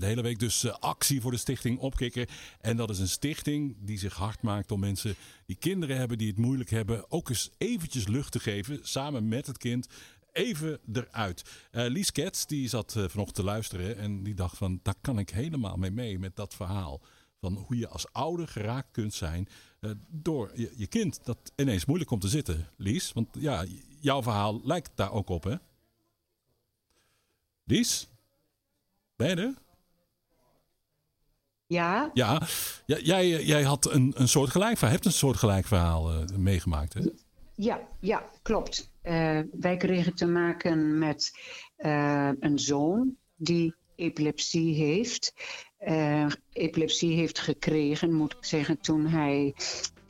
De hele week dus uh, actie voor de stichting Opkikker. En dat is een stichting die zich hard maakt om mensen die kinderen hebben, die het moeilijk hebben, ook eens eventjes lucht te geven. Samen met het kind. Even eruit. Uh, Lies Kets, die zat uh, vanochtend te luisteren en die dacht van, daar kan ik helemaal mee mee met dat verhaal. Van hoe je als ouder geraakt kunt zijn door je, je kind dat ineens moeilijk komt te zitten. Lies, want ja, jouw verhaal lijkt daar ook op hè? Lies? Ben je er? Ja. Ja, jij, jij had een, een soort gelijk verhaal, hebt een soort gelijk verhaal uh, meegemaakt, hè? Ja, ja klopt. Uh, wij kregen te maken met uh, een zoon die epilepsie heeft. epilepsie heeft gekregen, moet ik zeggen, toen hij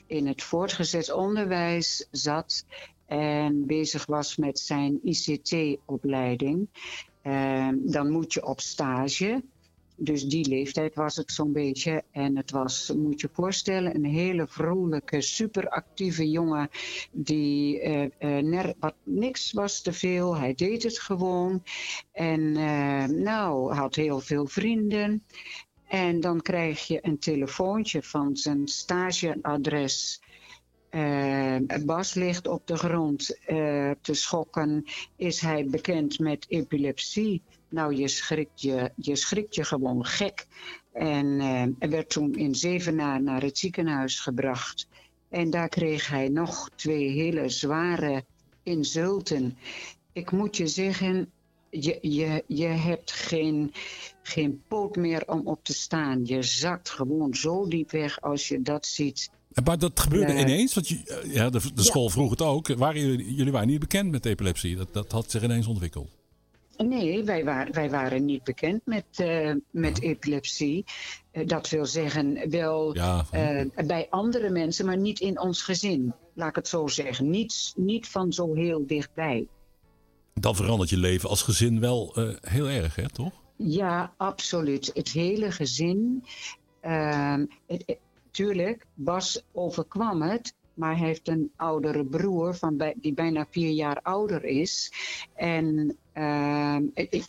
in het voortgezet onderwijs zat en bezig was met zijn ICT-opleiding. dan moet je op stage. Dus die leeftijd was het zo'n beetje. En het was, moet je voorstellen, een hele vrolijke, superactieve jongen. Die uh, uh, wat, niks was te veel. Hij deed het gewoon. En uh, nou, had heel veel vrienden. En dan krijg je een telefoontje van zijn stageadres. Uh, Bas ligt op de grond te schokken. Is hij bekend met epilepsie? Nou, je schrikt je, je, schrikt je gewoon gek. En uh, er werd toen in Zevenaar naar het ziekenhuis gebracht. En daar kreeg hij nog twee hele zware insulten. Ik moet je zeggen, je, je, je hebt geen, geen poot meer om op te staan. Je zakt gewoon zo diep weg als je dat ziet. Maar dat gebeurde uh, ineens? Want je, ja, de, de school ja. vroeg het ook. Waren jullie, jullie waren niet bekend met epilepsie. Dat, dat had zich ineens ontwikkeld. Nee, wij, wa wij waren niet bekend met, uh, met ja. epilepsie. Uh, dat wil zeggen, wel ja, uh, bij andere mensen, maar niet in ons gezin. Laat ik het zo zeggen. Niet, niet van zo heel dichtbij. Dan verandert je leven als gezin wel heel erg, hè, toch? Ja, absoluut. Het hele gezin. Ehm, het, tuurlijk, Bas overkwam het. Maar hij heeft een oudere broer van bij, die bijna vier jaar ouder is. En uh,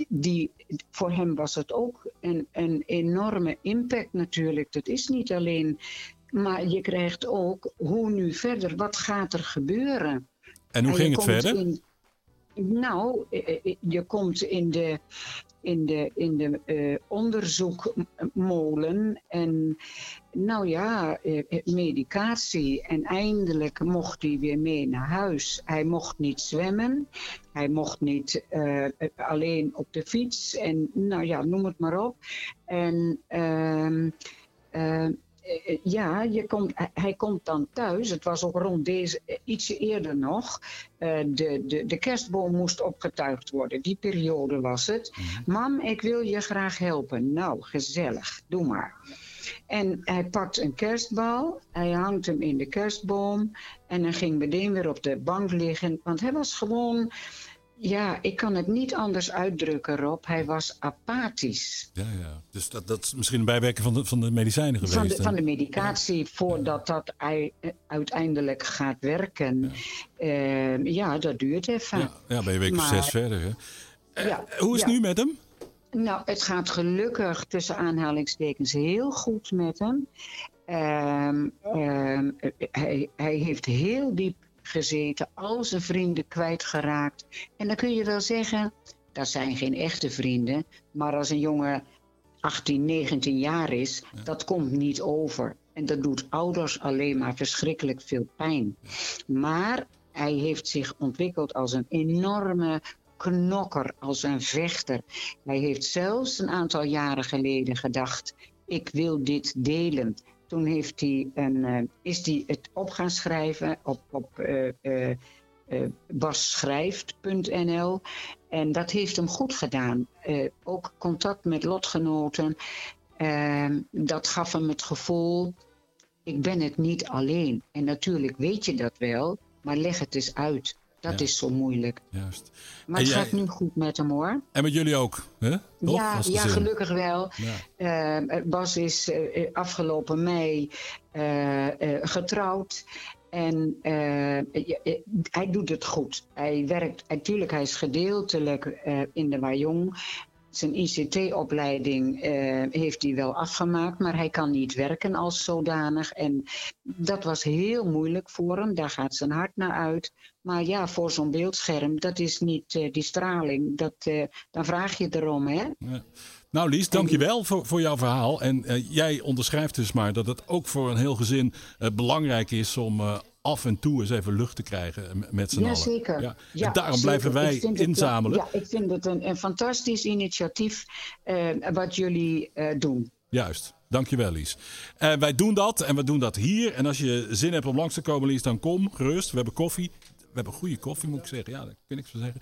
die, voor hem was het ook een, een enorme impact natuurlijk. Dat is niet alleen. Maar je krijgt ook hoe nu verder, wat gaat er gebeuren? En hoe en ging het verder? In, nou, je komt in de, in de, in de onderzoekmolen en nou ja, medicatie. En eindelijk mocht hij weer mee naar huis. Hij mocht niet zwemmen, hij mocht niet alleen op de fiets en nou ja, noem het maar op. En ehm, ja, je komt, hij komt dan thuis. Het was ook rond deze, ietsje eerder nog. Uh, de, de, de kerstboom moest opgetuigd worden. Die periode was het. Mm-hmm. Mam, ik wil je graag helpen. Nou, gezellig. Doe maar. En hij pakt een kerstbal. Hij hangt hem in de kerstboom. En hij ging meteen weer op de bank liggen. Want hij was gewoon ja, ik kan het niet anders uitdrukken, Rob. Hij was apathisch. Ja, ja. Dus dat, dat is misschien een bijwerking van de, van de medicijnen geweest. Van de, van de medicatie, ja. voordat dat uiteindelijk gaat werken. Ja, uh, ja dat duurt even. Ja, ja ben je week maar, zes verder. Hè? Uh, ja, hoe is het nu met hem? Nou, het gaat gelukkig tussen aanhalingstekens heel goed met hem. Uh, hij, hij heeft heel diep gezeten, al zijn vrienden kwijtgeraakt. En dan kun je wel zeggen, dat zijn geen echte vrienden. Maar als een jongen 18, 19 jaar is, ja. dat komt niet over. En dat doet ouders alleen maar verschrikkelijk veel pijn. Maar hij heeft zich ontwikkeld als een enorme knokker, als een vechter. Hij heeft zelfs een aantal jaren geleden gedacht: ik wil dit delen. Toen heeft hij een, uh, is hij het op gaan schrijven op, op uh, uh, basschrijft.nl. En dat heeft hem goed gedaan. ook contact met lotgenoten. Ehm, dat gaf hem het gevoel, ik ben het niet alleen. En natuurlijk weet je dat wel, maar leg het eens uit. Dat ja. is zo moeilijk. Juist. Maar en het jij... gaat nu goed met hem hoor. En met jullie ook, hè? Toch? Ja, ja gelukkig wel. Ja. Uh, Bas is uh, afgelopen mei uh, getrouwd. En hij doet het goed. Hij werkt, natuurlijk, hij is gedeeltelijk in de Wajong. Zijn ICT-opleiding heeft hij wel afgemaakt, maar hij kan niet werken als zodanig. En dat was heel moeilijk voor hem. Daar gaat zijn hart naar uit. Maar ja, voor zo'n beeldscherm, dat is niet die straling. Dat, dan vraag je erom, hè? Ja. Nou Lies, dankjewel voor, voor jouw verhaal. En jij onderschrijft dus maar dat het ook voor een heel gezin belangrijk is om af en toe eens even lucht te krijgen met z'n allen. Zeker. Ja, en daarom blijven wij inzamelen. ja, ik vind het een, een fantastisch initiatief uh, wat jullie uh, doen. Juist. Dankjewel, Lies. Wij doen dat en we doen dat hier. En als je zin hebt om langs te komen, Lies, dan kom gerust. We hebben koffie. We hebben goede koffie, moet ik zeggen. Ja, daar kan ik zo zeggen.